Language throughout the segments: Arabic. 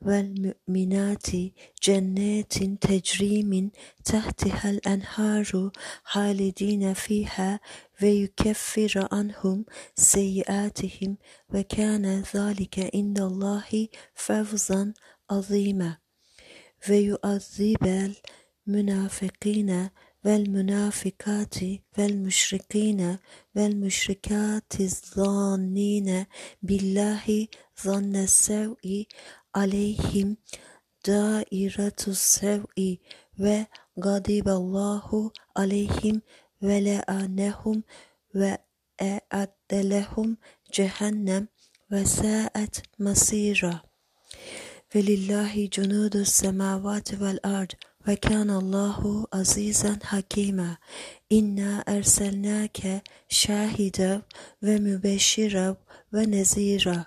والمؤمنات جنات تجري من تحتها الأنهار خالدين فيها ويكفر عنهم سيئاتهم وكان ذلك عند الله فوزا عظيما. ويعذب المنافقين والمنافقات والمشركين والمشركات الظانين بالله ظن السوء عليهم دائرة السوء وغضب الله عليهم ولعنهم وأعد لهم جهنم وساءت مصيرا ولله جنود السماوات والأرض وكان الله عزيزا حكيما إنا أرسلناك شاهدا ومبشرا ونذيرا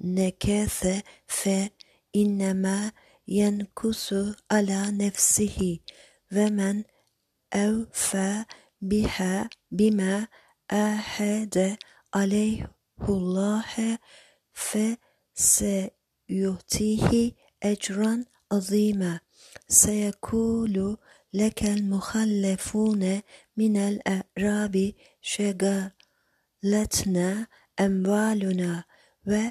نكث فإنما ينكث على نفسه ومن أوفى بها بما أحد عليه الله فسيؤتيه أجرا عظيما. سيقول لك المخلفون من الأعراب شغلتنا أموالنا و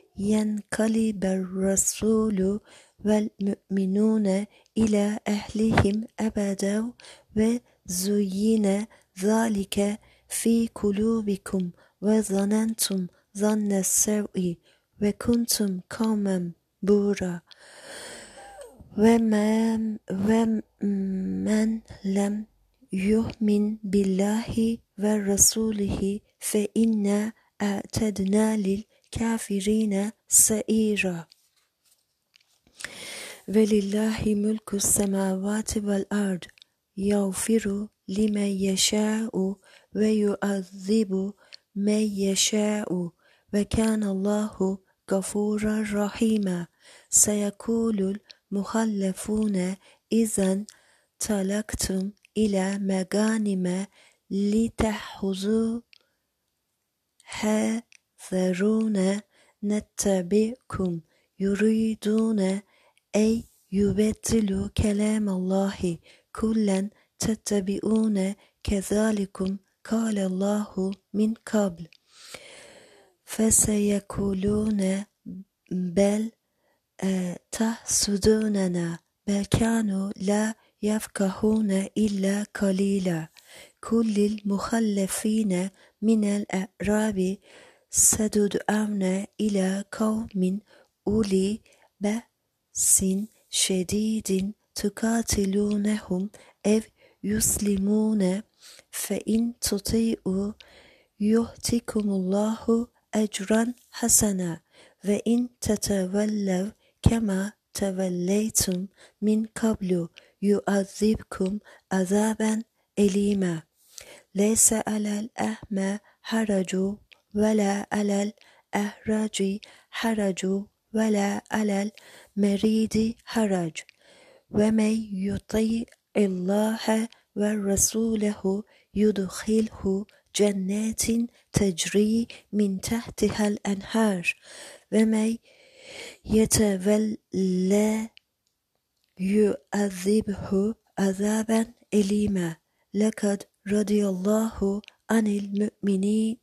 ينقلب الرسول والمؤمنون إلى أهلهم أبدا وزين ذلك في قلوبكم وظننتم ظن السوء وكنتم قوما بورا. ومن, ومن لم يؤمن بالله ورسوله فإنا أعتدنا لل الكافرين سئيرا ولله ملك السماوات والأرض يغفر لمن يشاء ويعذب من يشاء وكان الله غفورا رحيما. سيقول المخلفون إذا تلقتم إلى مغانم لتحوزوها ذرونا نتبعكم يريدون أن يبدلوا كلام الله كلا تتبعون كذلكم قال الله من قبل فسيقولون بل تحسدوننا بل كانوا لا يفقهون إلا قليلا كل المخلفين من الأعراب ستدعون إلى قوم أولي بأس شديد تقاتلونهم أو يسلمون فإن تطيعوا يؤتكم الله أجرا حسنا وإن تتولوا كما توليتم من قبل يعذبكم عذابا أليما ليس على الأعمى حرج ولا على الأهرج حرج ولا على المريض حرج. ومن يطيع الله ورسوله يدخله جنات تجري من تحتها الأنهار. ومن يتولى يعذبه عذابا أليما. لقد رضي الله عن المؤمنين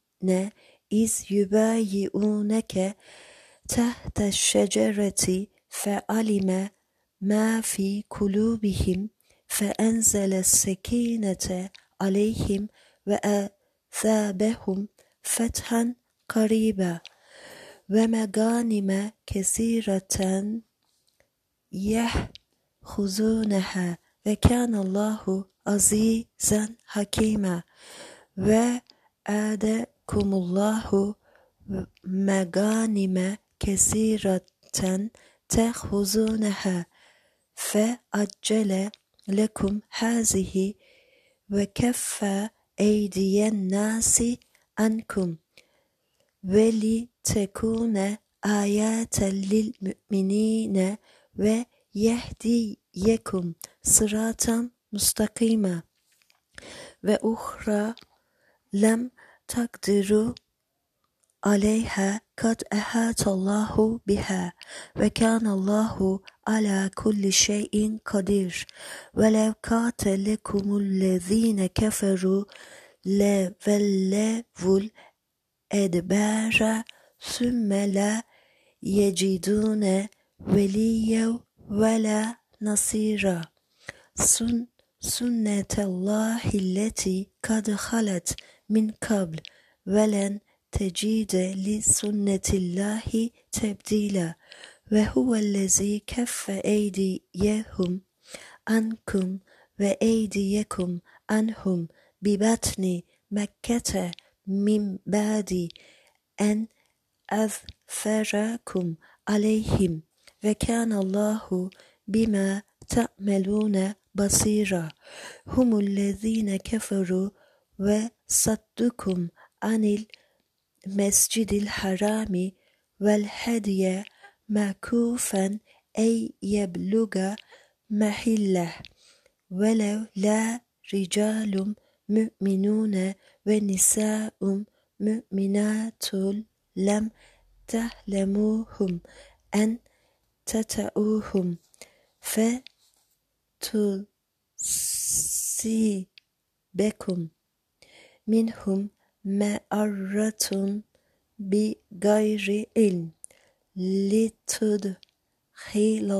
إذ يبايعونك تحت الشجرة فعلم ما في قلوبهم فأنزل السكينة عليهم وأثابهم فتحا قريبا ومغانم كثيرة يأخذونها وكان الله عزيزا حكيما yutikumullahu meganime kesiraten tehuzuneha fe accele lekum hazihi ve keffe eydiyen nasi ankum. Ve li tekune ayaten lil müminine ve yehdiyekum sıratan mustakime ve uhra lem لم تقدروا عليها قد أحاط الله بها وكان الله على كل شيء قدير ولو قاتلكم الذين كفروا لولوا الأدبار ثم لا يجدون وليا ولا نصيرا سنة الله التي قد خلت من قبل ولن تجد لسنة الله تبديلا وهو الذي كف أيديهم عنكم وأيديكم عنهم ببطن مكة من بعد أن أظفركم عليهم وكان الله بما تعملون بصيرا. هم الذين كفروا وصدكم عن المسجد الحرام والهدي معكوفا أن يبلغ محله. ولو لا رجال مؤمنون ونساء مؤمنات لم تعلموهم أن تتأوهم فتصيبكم منهم معرة بغير علم لتدخل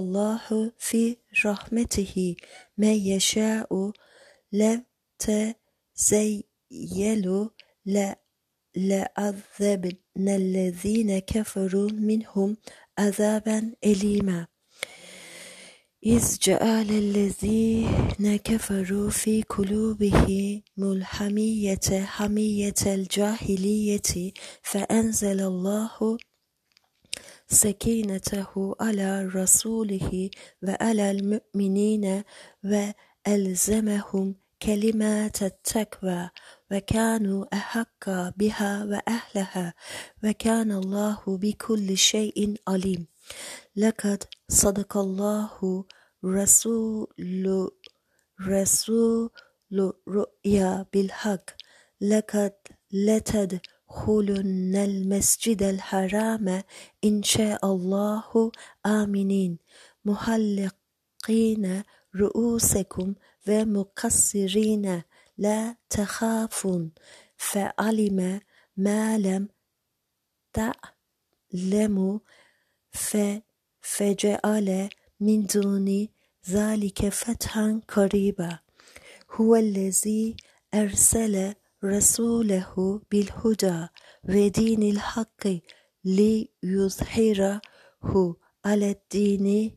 الله في رحمته. من يشاء لو تزيلوا لعذبن الذين كفروا منهم عذابا أليما. إذ جعل الذين كفروا في قلوبهم الحمية حمية الجاهلية فأنزل الله سكينته على رسوله وعلى المؤمنين وألزمهم كلمات التقوى وكانوا أحق بها وأهلها وكان الله بكل شيء عليم. لقد صدق الله رسول رسول رؤيا بالحق. لقد لتدخلن المسجد الحرام إن شاء الله. آمنين. محلقين رؤوسكم ومقصرين. لا تخافون. فعلم ما لم تعلموا فجعل من دون ذلك فتحا قريبا. هو الذي أرسل رسوله بالهدى ودين الحق ليظهره على الدين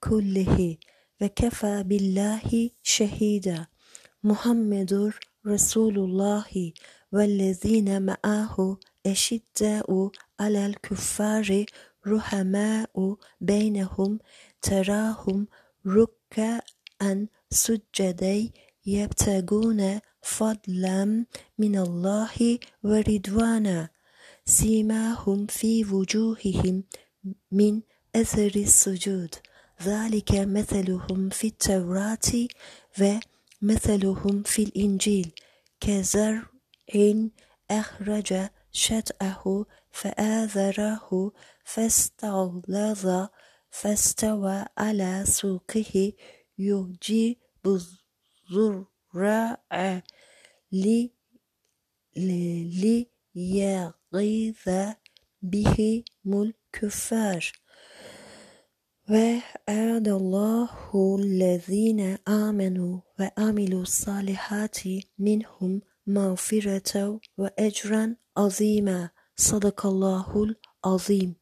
كله وكفى بالله شهيدا. محمد رسول الله والذين معه أشداء على الكفار رحماء بينهم تراهم ركعا سجدا يبتغون فضلا من الله ورضوانا. سيماهم في وجوههم من أثر السجود. ذلك مثلهم في التوراة ومثلهم في الإنجيل. كزرع أخرج شطأه فآذره فاستغلظ فاستوى على سوقه يجيب الزراع ليغيظ بهم الكفار. وعد الله الذين آمنوا وعملوا الصالحات منهم مغفرة وأجرا عظيما. صدق الله العظيم.